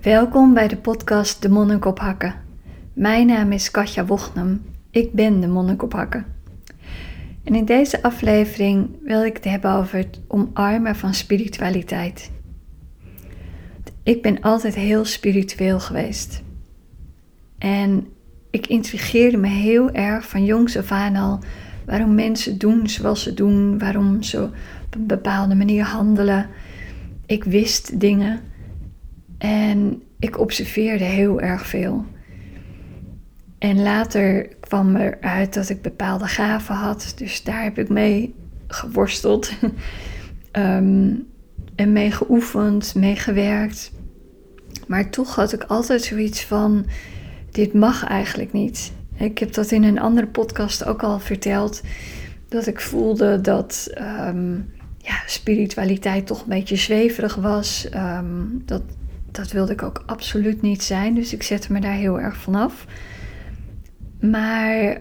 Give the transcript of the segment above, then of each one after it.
Welkom bij de podcast De Monnik op Hakken. Mijn naam is Katja Wochnum. Ik ben de Monnik op Hakken. En in deze aflevering wil ik het hebben over het omarmen van spiritualiteit. Ik ben altijd heel spiritueel geweest. En ik intrigeerde me heel erg van jongs af aan al waarom mensen doen zoals ze doen, waarom ze op een bepaalde manier handelen. Ik wist dingen en ik observeerde heel erg veel. En later kwam eruit dat ik bepaalde gaven had, dus daar heb ik mee geworsteld um, en mee geoefend, mee gewerkt. Maar toch had ik altijd zoiets van: dit mag eigenlijk niet. Ik heb dat in een andere podcast ook al verteld. Dat ik voelde dat um, ja, spiritualiteit toch een beetje zweverig was. Um, dat, dat wilde ik ook absoluut niet zijn. Dus ik zette me daar heel erg vanaf. Maar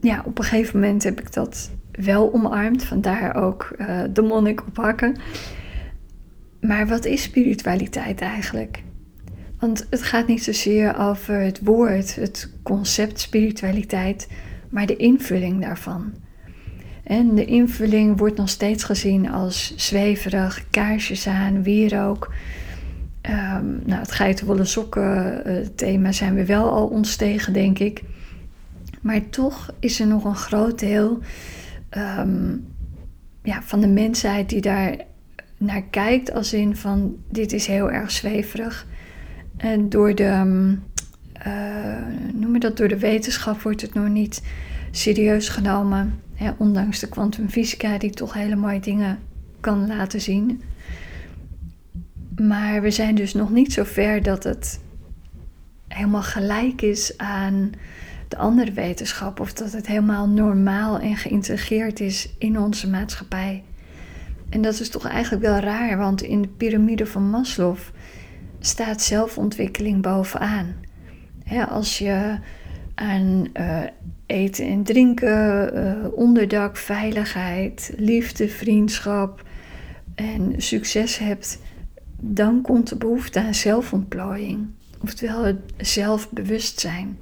ja, op een gegeven moment heb ik dat wel omarmd. Vandaar ook uh, de monnik op hakken. Maar wat is spiritualiteit eigenlijk? Want het gaat niet zozeer over het woord, het concept spiritualiteit, maar de invulling daarvan. En de invulling wordt nog steeds gezien als zweverig, kaarsjes aan, wierook. Um, nou, het geitenwolle sokken thema zijn we wel al ontstegen, denk ik. Maar toch is er nog een groot deel um, ja, van de mensheid die daar naar kijkt als in van dit is heel erg zweverig. En door de, uh, noem je dat, door de wetenschap wordt het nog niet serieus genomen. Hè, ondanks de kwantumfysica die toch hele mooie dingen kan laten zien. Maar we zijn dus nog niet zo ver dat het helemaal gelijk is aan de andere wetenschap. Of dat het helemaal normaal en geïntegreerd is in onze maatschappij. En dat is toch eigenlijk wel raar, want in de piramide van Maslow staat zelfontwikkeling bovenaan. als je aan uh, eten en drinken, uh, onderdak, veiligheid, liefde, vriendschap en succes hebt, dan komt de behoefte aan zelfontplooiing, oftewel het zelfbewustzijn.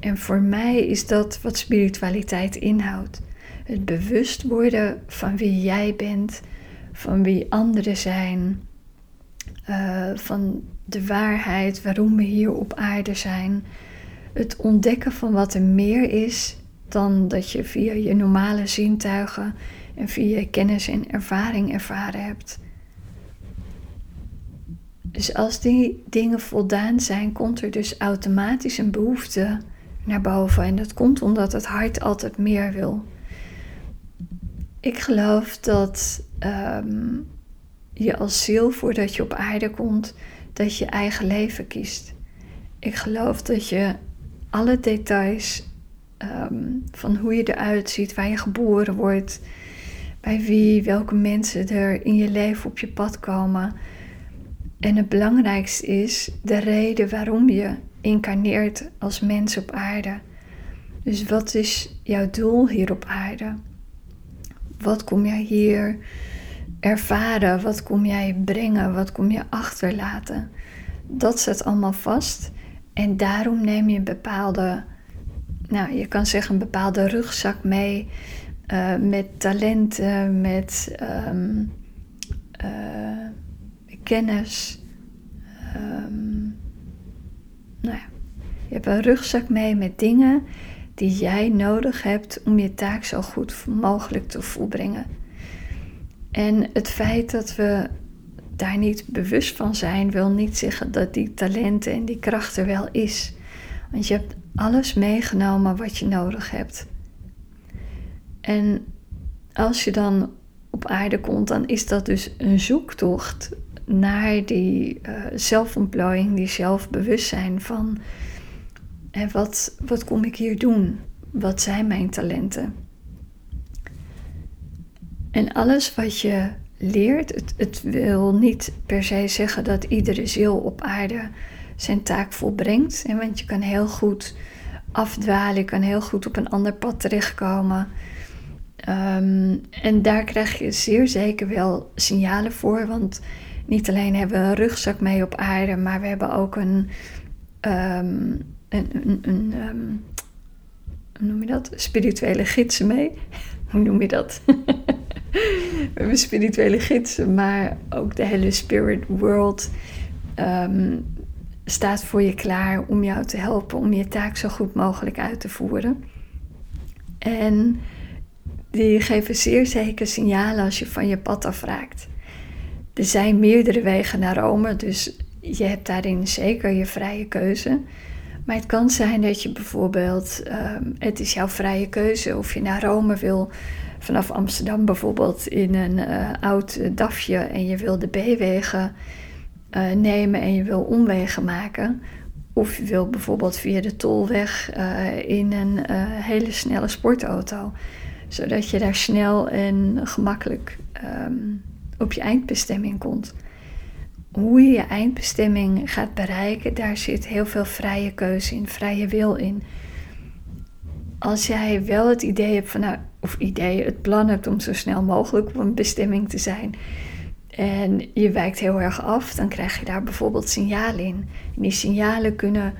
En voor mij is dat wat spiritualiteit inhoudt. Het bewust worden van wie jij bent, van wie anderen zijn, uh, van de waarheid, waarom we hier op aarde zijn. Het ontdekken van wat er meer is dan dat je via je normale zintuigen en via je kennis en ervaring ervaren hebt. Dus als die dingen voldaan zijn, komt er dus automatisch een behoefte naar boven. En dat komt omdat het hart altijd meer wil. Ik geloof dat um, je als ziel, voordat je op aarde komt, dat je eigen leven kiest. Ik geloof dat je alle details um, van hoe je eruit ziet, waar je geboren wordt, bij wie, welke mensen er in je leven op je pad komen. En het belangrijkste is de reden waarom je incarneert als mens op aarde. Dus wat is jouw doel hier op aarde? Wat kom jij hier ervaren? Wat kom jij brengen? Wat kom je achterlaten? Dat zit allemaal vast. En daarom neem je een bepaalde, nou je kan zeggen een bepaalde rugzak mee. Uh, met talenten, met um, uh, kennis. Um, nou ja, je hebt een rugzak mee met dingen die jij nodig hebt om je taak zo goed mogelijk te volbrengen. En het feit dat we daar niet bewust van zijn, wil niet zeggen dat die talenten en die kracht er wel is. Want je hebt alles meegenomen wat je nodig hebt. En als je dan op aarde komt, dan is dat dus een zoektocht naar die uh, zelfontplooiing, die zelfbewustzijn van hè, wat, wat kom ik hier doen? Wat zijn mijn talenten? En alles wat je leert, het, het wil niet per se zeggen dat iedere ziel op aarde zijn taak volbrengt. Want je kan heel goed afdwalen, je kan heel goed op een ander pad terechtkomen. Um, en daar krijg je zeer zeker wel signalen voor, want niet alleen hebben we een rugzak mee op aarde, maar we hebben ook een, um, een, een, um, hoe noem je dat? Spirituele gidsen mee. hoe noem je dat? we hebben spirituele gidsen, maar ook de hele spirit world um, staat voor je klaar om jou te helpen om je taak zo goed mogelijk uit te voeren. En die geven zeer zeker signalen als je van je pad afraakt. Er zijn meerdere wegen naar Rome, dus je hebt daarin zeker je vrije keuze. Maar het kan zijn dat je bijvoorbeeld, ehm, het is jouw vrije keuze of je naar Rome wil vanaf Amsterdam bijvoorbeeld in een uh, oud dafje en je wil de B-wegen uh, nemen en je wil omwegen maken. Of je wil bijvoorbeeld via de tolweg uh, in een hele snelle sportauto. Zodat je daar snel en gemakkelijk um, op je eindbestemming komt. Hoe je je eindbestemming gaat bereiken, daar zit heel veel vrije keuze in, vrije wil in. Als jij wel het idee hebt van, nou, of idee, het plan hebt om zo snel mogelijk op een bestemming te zijn, en je wijkt heel erg af, dan krijg je daar bijvoorbeeld signalen in. Die signalen kunnen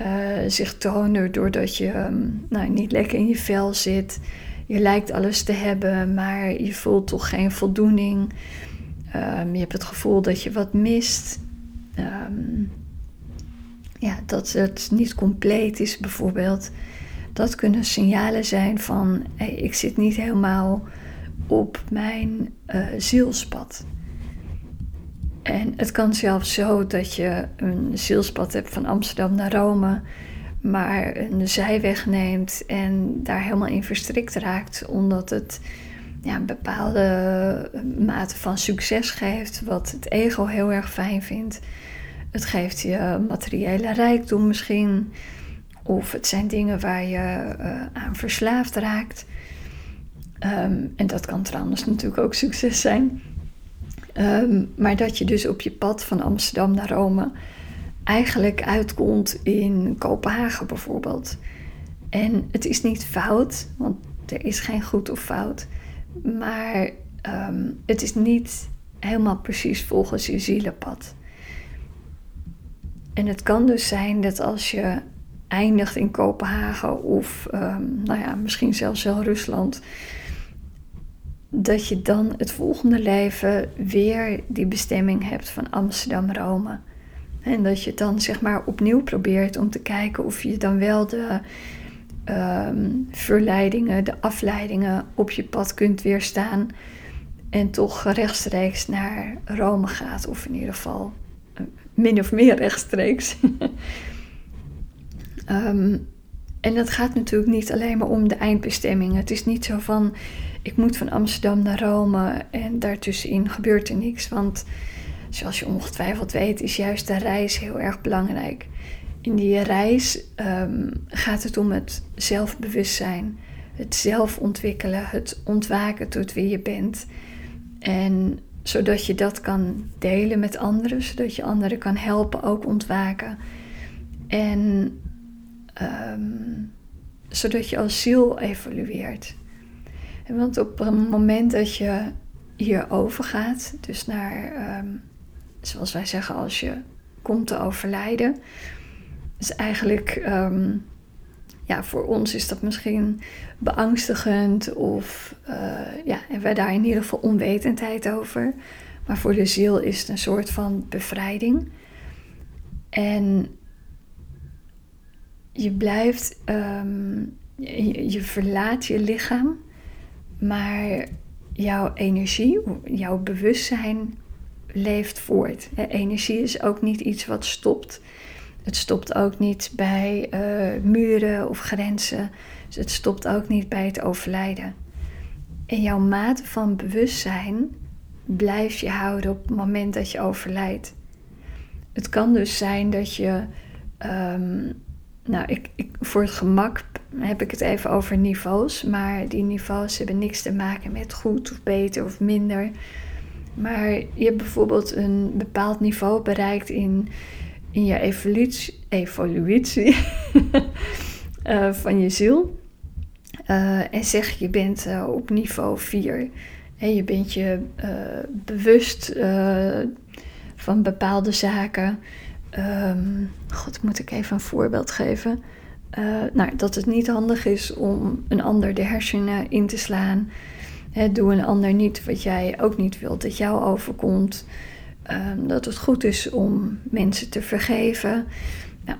uh, zich tonen doordat je um, nou, niet lekker in je vel zit. Je lijkt alles te hebben, maar je voelt toch geen voldoening. Um, je hebt het gevoel dat je wat mist. Um, ja, dat het niet compleet is bijvoorbeeld. Dat kunnen signalen zijn van ik zit niet helemaal op mijn uh, zielspad. En het kan zelfs zo dat je een zielspad hebt van Amsterdam naar Rome, maar een zijweg neemt en daar helemaal in verstrikt raakt, omdat het ja, een bepaalde mate van succes geeft, wat het ego heel erg fijn vindt. Het geeft je materiële rijkdom misschien, of het zijn dingen waar je uh, aan verslaafd raakt. Um, en dat kan trouwens natuurlijk ook succes zijn. Um, maar dat je dus op je pad van Amsterdam naar Rome eigenlijk uitkomt in Kopenhagen bijvoorbeeld. En het is niet fout, want er is geen goed of fout. Maar um, het is niet helemaal precies volgens je zielenpad. En het kan dus zijn dat als je eindigt in Kopenhagen of um, nou ja, misschien zelfs wel Rusland, dat je dan het volgende leven weer die bestemming hebt van Amsterdam-Rome. En dat je dan zeg maar opnieuw probeert om te kijken of je dan wel de um, verleidingen, de afleidingen op je pad kunt weerstaan. En toch rechtstreeks naar Rome gaat, of in ieder geval eh, min of meer rechtstreeks. um, en dat gaat natuurlijk niet alleen maar om de eindbestemming. Het is niet zo van ik moet van Amsterdam naar Rome en daartussenin gebeurt er niks. Want zoals je ongetwijfeld weet, is juist de reis heel erg belangrijk. In die reis um, gaat het om het zelfbewustzijn, het zelf ontwikkelen, het ontwaken tot wie je bent. En zodat je dat kan delen met anderen, zodat je anderen kan helpen ook ontwaken. En um, zodat je als ziel evolueert. Want op het moment dat je hier overgaat, dus naar, um, zoals wij zeggen, als je komt te overlijden, is eigenlijk, um, ja, voor ons is dat misschien beangstigend of, uh, ja, en wij daar in ieder geval onwetendheid over. Maar voor de ziel is het een soort van bevrijding. En je blijft, je, je verlaat je lichaam maar jouw energie, jouw bewustzijn leeft voort. Energie is ook niet iets wat stopt. Het stopt ook niet bij uh, muren of grenzen. Dus het stopt ook niet bij het overlijden. En jouw mate van bewustzijn blijf je houden op het moment dat je overlijdt. Het kan dus zijn dat je, um, nou, ik, voor het gemak heb ik het even over niveaus. Maar die niveaus hebben niks te maken met goed of beter of minder. Maar je hebt bijvoorbeeld een bepaald niveau bereikt in, in je evolutie, evolutie uh, van je ziel. Uh, en zeg je bent uh, op niveau 4. En je bent je bewust van bepaalde zaken. Um, God, moet ik even een voorbeeld geven? Nou, dat het niet handig is om een ander de hersenen in te slaan. Doe een ander niet wat jij ook niet wilt dat jou overkomt. Um, dat het goed is om mensen te vergeven. Nou,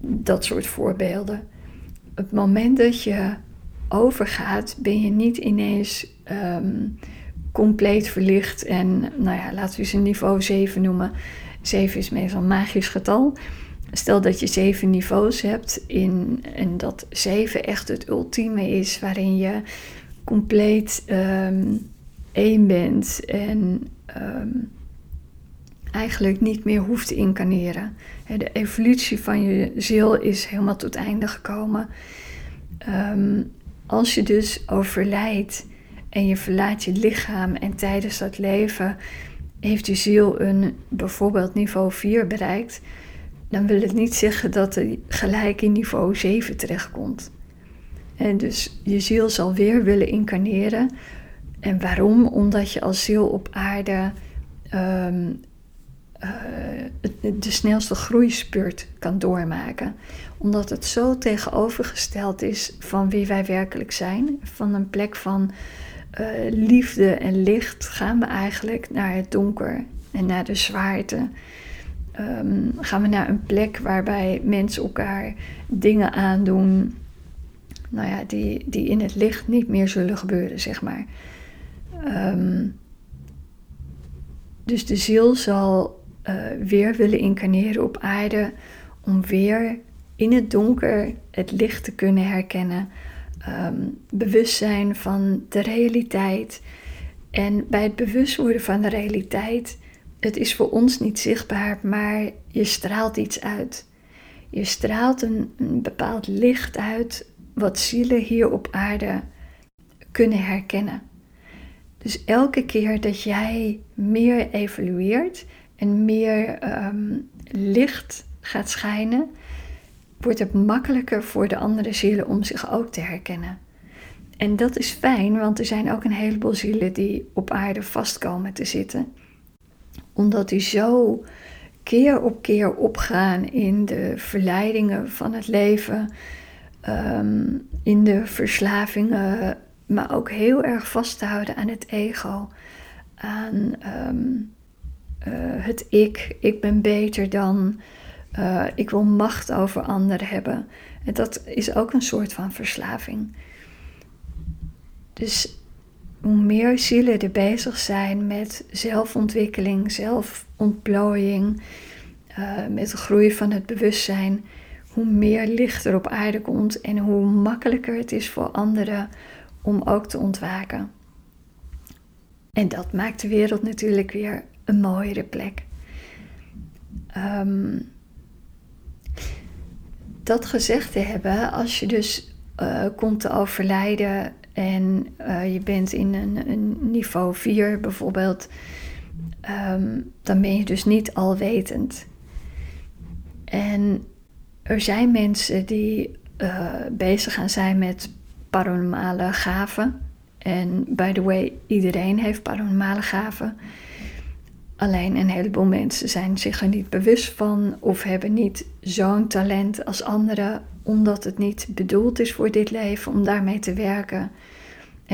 dat soort voorbeelden. Het moment dat je overgaat, ben je niet ineens um, compleet verlicht en, nou ja, laten we ze niveau 7 noemen. 7 is meestal een magisch getal. Stel dat je zeven niveaus hebt in, en dat 7 echt het ultieme is waarin je compleet um, één bent en um, eigenlijk niet meer hoeft te incarneren. De evolutie van je ziel is helemaal tot einde gekomen. Um, als je dus overlijdt en je verlaat je lichaam en tijdens dat leven heeft je ziel een bijvoorbeeld niveau 4 bereikt, dan wil het niet zeggen dat er gelijk in niveau 7 terechtkomt. En dus je ziel zal weer willen incarneren. En waarom? Omdat je als ziel op aarde um, uh, de snelste groeispurt kan doormaken. Omdat het zo tegenovergesteld is van wie wij werkelijk zijn. Van een plek van uh, liefde en licht gaan we eigenlijk naar het donker en naar de zwaarte. Um, gaan we naar een plek waarbij mensen elkaar dingen aandoen. Nou ja, die, die in het licht niet meer zullen gebeuren, zeg maar. Um, dus de ziel zal uh, weer willen incarneren op aarde om weer in het donker het licht te kunnen herkennen, um, bewust zijn van de realiteit. En bij het bewust worden van de realiteit, het is voor ons niet zichtbaar, maar je straalt iets uit. Je straalt een bepaald licht uit wat zielen hier op aarde kunnen herkennen. Dus elke keer dat jij meer evolueert en meer um, licht gaat schijnen, wordt het makkelijker voor de andere zielen om zich ook te herkennen. En dat is fijn, want er zijn ook een heleboel zielen die op aarde vastkomen te zitten. Omdat die zo keer op keer opgaan in de verleidingen van het leven, um, in de verslavingen, maar ook heel erg vasthouden aan het ego, aan um, uh, het ik, ik ben beter dan, uh, ik wil macht over anderen hebben. En dat is ook een soort van verslaving. Dus hoe meer zielen er bezig zijn met zelfontwikkeling, zelfontplooiing, met de groei van het bewustzijn, hoe meer licht er op aarde komt en hoe makkelijker het is voor anderen om ook te ontwaken. En dat maakt de wereld natuurlijk weer een mooiere plek. Um, dat gezegd te hebben, als je dus uh, komt te overlijden en uh, je bent in een, een, niveau 4 bijvoorbeeld, um, dan ben je dus niet alwetend. En er zijn mensen die uh, bezig gaan zijn met paranormale gaven. En by the way, iedereen heeft paranormale gaven. Alleen een heleboel mensen zijn zich er niet bewust van of hebben niet zo'n talent als anderen, omdat het niet bedoeld is voor dit leven om daarmee te werken.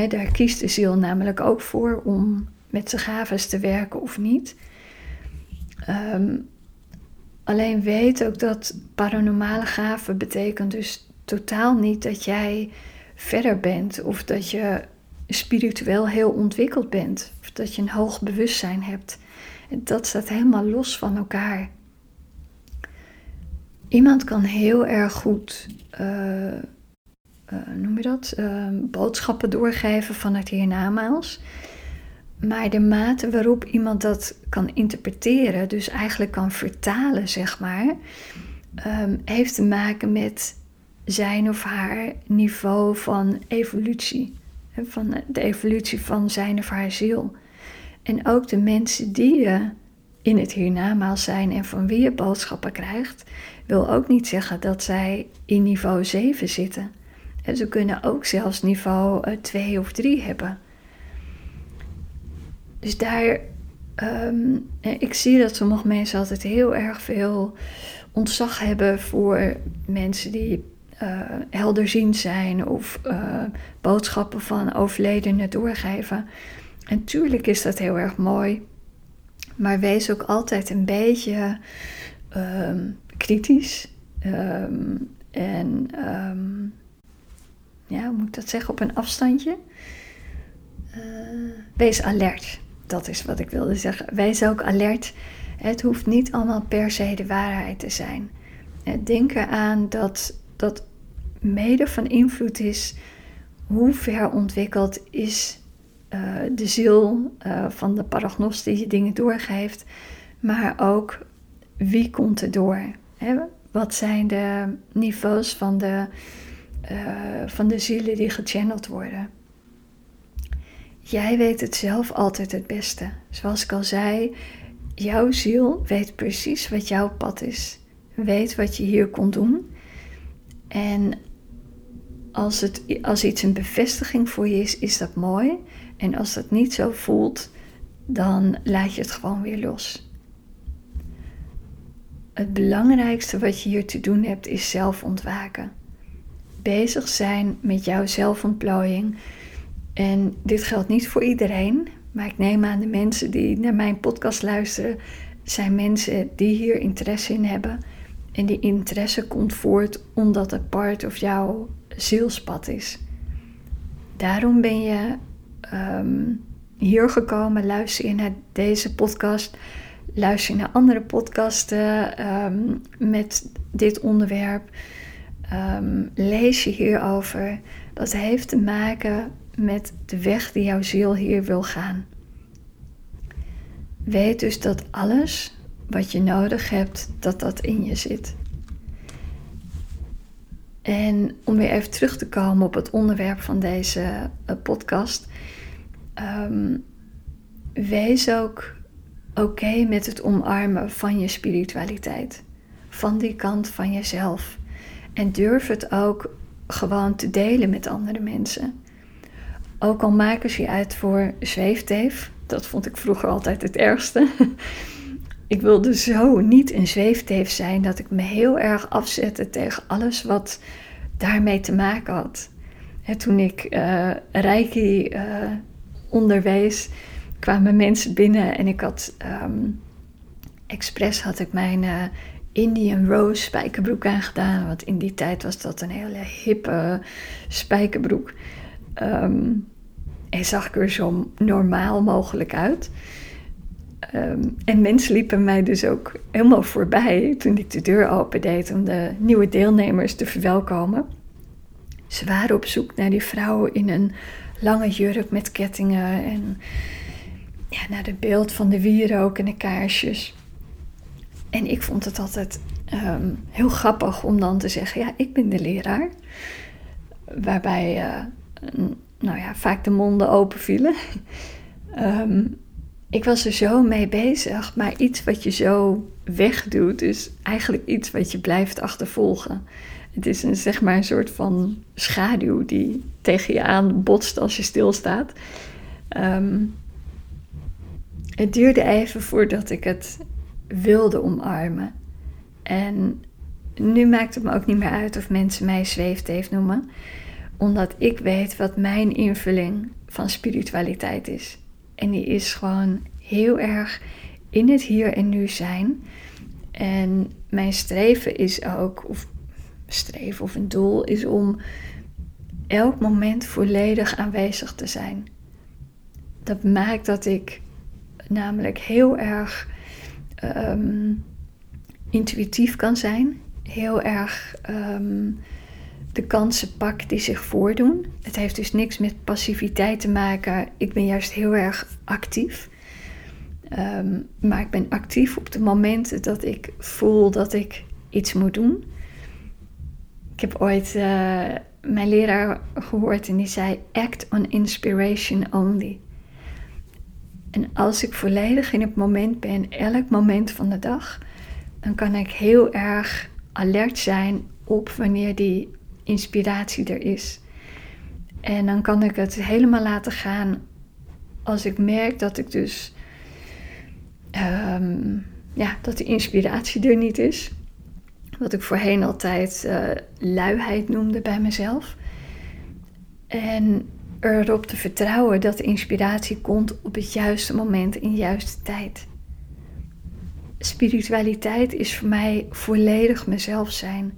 daar kiest de ziel namelijk ook voor om met zijn gaven te werken of niet. Ehm, alleen weet ook dat paranormale gaven betekent dus totaal niet dat jij verder bent of dat je spiritueel heel ontwikkeld bent of dat je een hoog bewustzijn hebt. Dat staat helemaal los van elkaar. Iemand kan heel erg goed, uh, uh, noem je dat, uh, boodschappen doorgeven van het hiernamaals. Maar de mate waarop iemand dat kan interpreteren, dus eigenlijk kan vertalen, zeg maar, um, heeft te maken met zijn of haar niveau van evolutie. Van de evolutie van zijn of haar ziel. En ook de mensen die je in het hiernamaals zijn en van wie je boodschappen krijgt, wil ook niet zeggen dat zij in niveau 7 zitten. En ze kunnen ook zelfs niveau 2 eh, of 3 hebben. Dus daar ehm, ik zie dat sommige mensen altijd heel erg veel ontzag hebben voor mensen die uh, helderziend zijn of uh, boodschappen van overledenen doorgeven. En tuurlijk is dat heel erg mooi, maar wees ook altijd een beetje um, kritisch. Um, en ja, hoe moet ik dat zeggen, op een afstandje. Uh, wees alert. Dat is wat ik wilde zeggen. Wees ook alert. Het hoeft niet allemaal per se de waarheid te zijn. Denk eraan dat dat mede van invloed is hoe ver ontwikkeld is uh, de ziel uh, van de paragnost die dingen doorgeeft, maar ook wie komt er door. Hè? Wat zijn de niveaus van de, uh, van de zielen die gechanneld worden? Jij weet het zelf altijd het beste. Zoals ik al zei, jouw ziel weet precies wat jouw pad is. Weet wat je hier kon doen. En als, het, als iets een bevestiging voor je is, is dat mooi. En als dat niet zo voelt, dan laat je het gewoon weer los. Het belangrijkste wat je hier te doen hebt is zelf ontwaken. Bezig zijn met jouw zelfontplooiing. En dit geldt niet voor iedereen, maar ik neem aan de mensen die naar mijn podcast luisteren, zijn mensen die hier interesse in hebben. En die interesse komt voort omdat het part of jouw zielspad is. Daarom ben je ehm, hier gekomen, luister je naar deze podcast, luister je naar andere podcasten ehm, met dit onderwerp, um, lees je hierover. Dat heeft te maken met de weg die jouw ziel hier wil gaan. Weet dus dat alles wat je nodig hebt, dat dat in je zit. En om weer even terug te komen op het onderwerp van deze uh, podcast. Um, wees ook oké met het omarmen van je spiritualiteit. Van die kant van jezelf. En durf het ook gewoon te delen met andere mensen. Ook al maken ze je uit voor zweefteef. Dat vond ik vroeger altijd het ergste. ik wilde zo niet een zweefteef zijn dat ik me heel erg afzette tegen alles wat daarmee te maken had. toen ik uh, onderwees, kwamen mensen binnen en ik had um, expres had ik mijn uh, Indian Rose spijkerbroek aangedaan. Want in die tijd was dat een hele hippe spijkerbroek. En zag ik er zo normaal mogelijk uit. Um, en mensen liepen mij dus ook helemaal voorbij toen ik de deur opendeed om de nieuwe deelnemers te verwelkomen. Ze waren op zoek naar die vrouw in een lange jurk met kettingen en ja, naar het beeld van de wierook en de kaarsjes. En ik vond het altijd um, heel grappig om dan te zeggen: Ja, ik ben de leraar. Waarbij uh, nou ja, vaak de monden open vielen. um, ik was er zo mee bezig, maar iets wat je zo wegdoet, is eigenlijk iets wat je blijft achtervolgen. Het is een, zeg maar een soort van schaduw die tegen je aan botst als je stilstaat. Um, het duurde even voordat ik het wilde omarmen. En nu maakt het me ook niet meer uit of mensen mij zweefteef noemen, omdat ik weet wat mijn invulling van spiritualiteit is. En die is gewoon heel erg in het hier en nu zijn. En mijn streven is ook, of streven of een doel, is om elk moment volledig aanwezig te zijn. Dat maakt dat ik namelijk heel erg um, intuïtief kan zijn, heel erg um, de kansen pak die zich voordoen. Het heeft dus niks met passiviteit te maken. Ik ben juist heel erg actief. Um, maar ik ben actief op de momenten dat ik voel dat ik iets moet doen. Ik heb ooit uh, mijn leraar gehoord en die zei: Act on inspiration only. En als ik volledig in het moment ben, elk moment van de dag, dan kan ik heel erg alert zijn op wanneer die inspiratie er is. En dan kan ik het helemaal laten gaan als ik merk dat ik dus ehm, ja, dat de inspiratie er niet is. Wat ik voorheen altijd uh, luiheid noemde bij mezelf. En erop te vertrouwen dat de inspiratie komt op het juiste moment in de juiste tijd. Spiritualiteit is voor mij volledig mezelf zijn.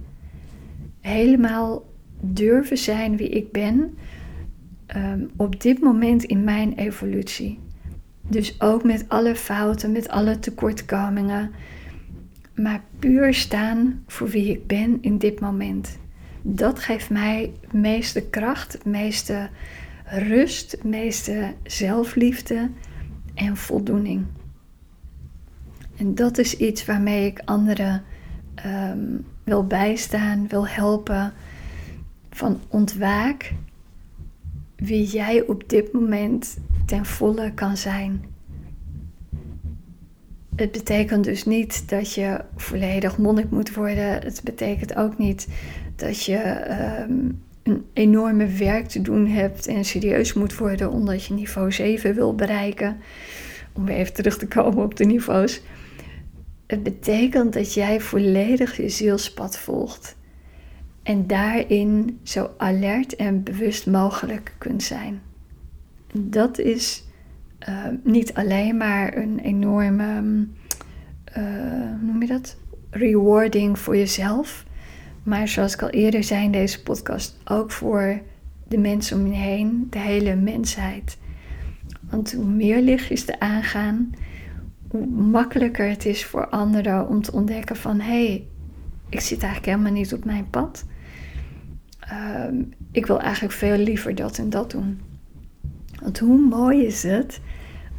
Helemaal durven zijn wie ik ben ehm, op dit moment in mijn evolutie. Dus ook met alle fouten, met alle tekortkomingen. Maar puur staan voor wie ik ben in dit moment. Dat geeft mij het meeste kracht, het meeste rust, het meeste zelfliefde en voldoening. En dat is iets waarmee ik anderen ehm, wil bijstaan, wil helpen. Van ontwaak wie jij op dit moment ten volle kan zijn. Het betekent dus niet dat je volledig monnik moet worden. Het betekent ook niet dat je ehm, een enorme werk te doen hebt en serieus moet worden omdat je niveau 7 wil bereiken. Om weer even terug te komen op de niveaus. Het betekent dat jij volledig je zielspad volgt. En daarin zo alert en bewust mogelijk kunt zijn. Dat is uh, niet alleen maar een enorme, uh, noem je dat? Rewarding voor jezelf. Maar zoals ik al eerder zei in deze podcast, ook voor de mensen om je heen, de hele mensheid. Want hoe meer lichtjes er aangaan, hoe makkelijker het is voor anderen om te ontdekken van hé, hey, ik zit eigenlijk helemaal niet op mijn pad. Ehm, ik wil eigenlijk veel liever dat en dat doen. Want hoe mooi is het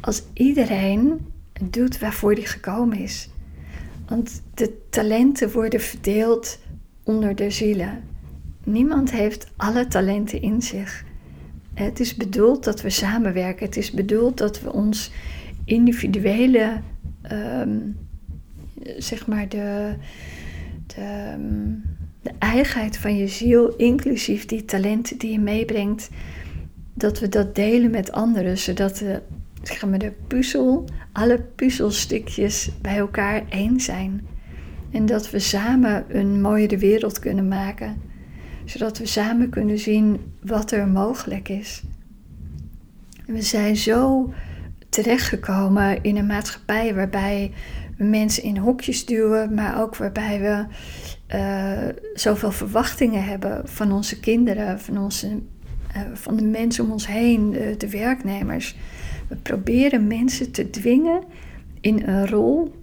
als iedereen doet waarvoor hij gekomen is. Want de talenten worden verdeeld onder de zielen. Niemand heeft alle talenten in zich. Het is bedoeld dat we samenwerken. Het is bedoeld dat we ons individuele, ehm, zeg maar, de, de, de eigenheid van je ziel, inclusief die talenten die je meebrengt, dat we dat delen met anderen, zodat de, zeg maar, de puzzel, alle puzzelstukjes bij elkaar één zijn. En dat we samen een mooiere wereld kunnen maken, zodat we samen kunnen zien wat er mogelijk is. We zijn zo terechtgekomen in een maatschappij waarbij we mensen in hokjes duwen, maar ook waarbij we uh, zoveel verwachtingen hebben van onze kinderen, van, onze, uh, van de mensen om ons heen, de, de, werknemers. We proberen mensen te dwingen in een rol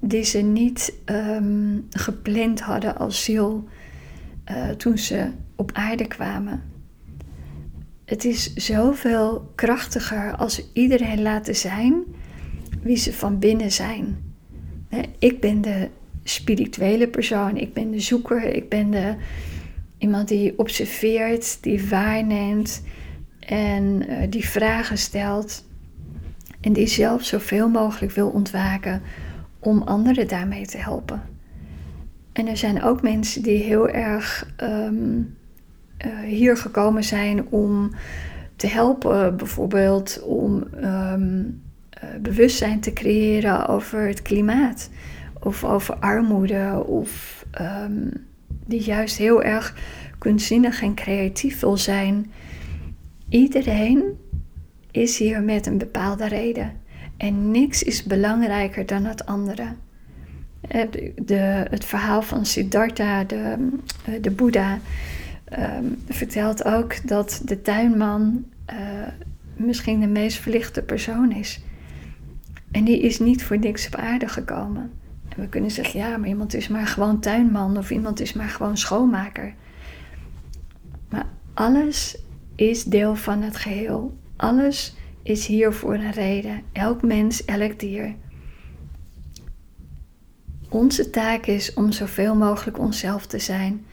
die ze niet um, gepland hadden als ziel toen ze op aarde kwamen. Het is zoveel krachtiger als iedereen laten zijn wie ze van binnen zijn. Ik ben de spirituele persoon, ik ben de zoeker, ik ben de, iemand die observeert, die waarneemt en uh, die vragen stelt. En die zelf zoveel mogelijk wil ontwaken om anderen daarmee te helpen. En er zijn ook mensen die heel erg uh, hier gekomen zijn om te helpen, bijvoorbeeld om um, uh, bewustzijn te creëren over het klimaat of over armoede of um, die juist heel erg kunstzinnig en creatief wil zijn. Iedereen is hier met een bepaalde reden. En niks is belangrijker dan het andere. Eh, de, het verhaal van Siddhartha, de, eh, de Boeddha, um, vertelt ook dat de tuinman uh, misschien de meest verlichte persoon is. En die is niet voor niks op aarde gekomen. En we kunnen zeggen, ja, maar iemand is maar gewoon tuinman of iemand is maar gewoon schoonmaker. Maar alles is deel van het geheel. Alles is hier voor een reden. Elk mens, elk dier. Onze taak is om zoveel mogelijk onszelf te zijn.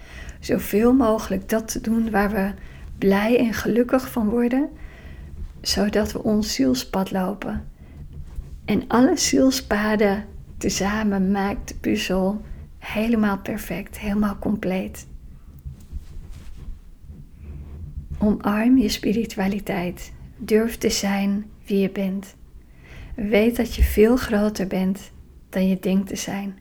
Zoveel mogelijk dat te doen waar we blij en gelukkig van worden, zodat we ons zielspad lopen. En alle zielspaden tezamen maakt de puzzel helemaal perfect, helemaal compleet. Omarm je spiritualiteit. Durf te zijn wie je bent. Weet dat je veel groter bent dan je denkt te zijn.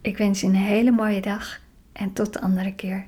Ik wens je een hele mooie dag en tot de andere keer.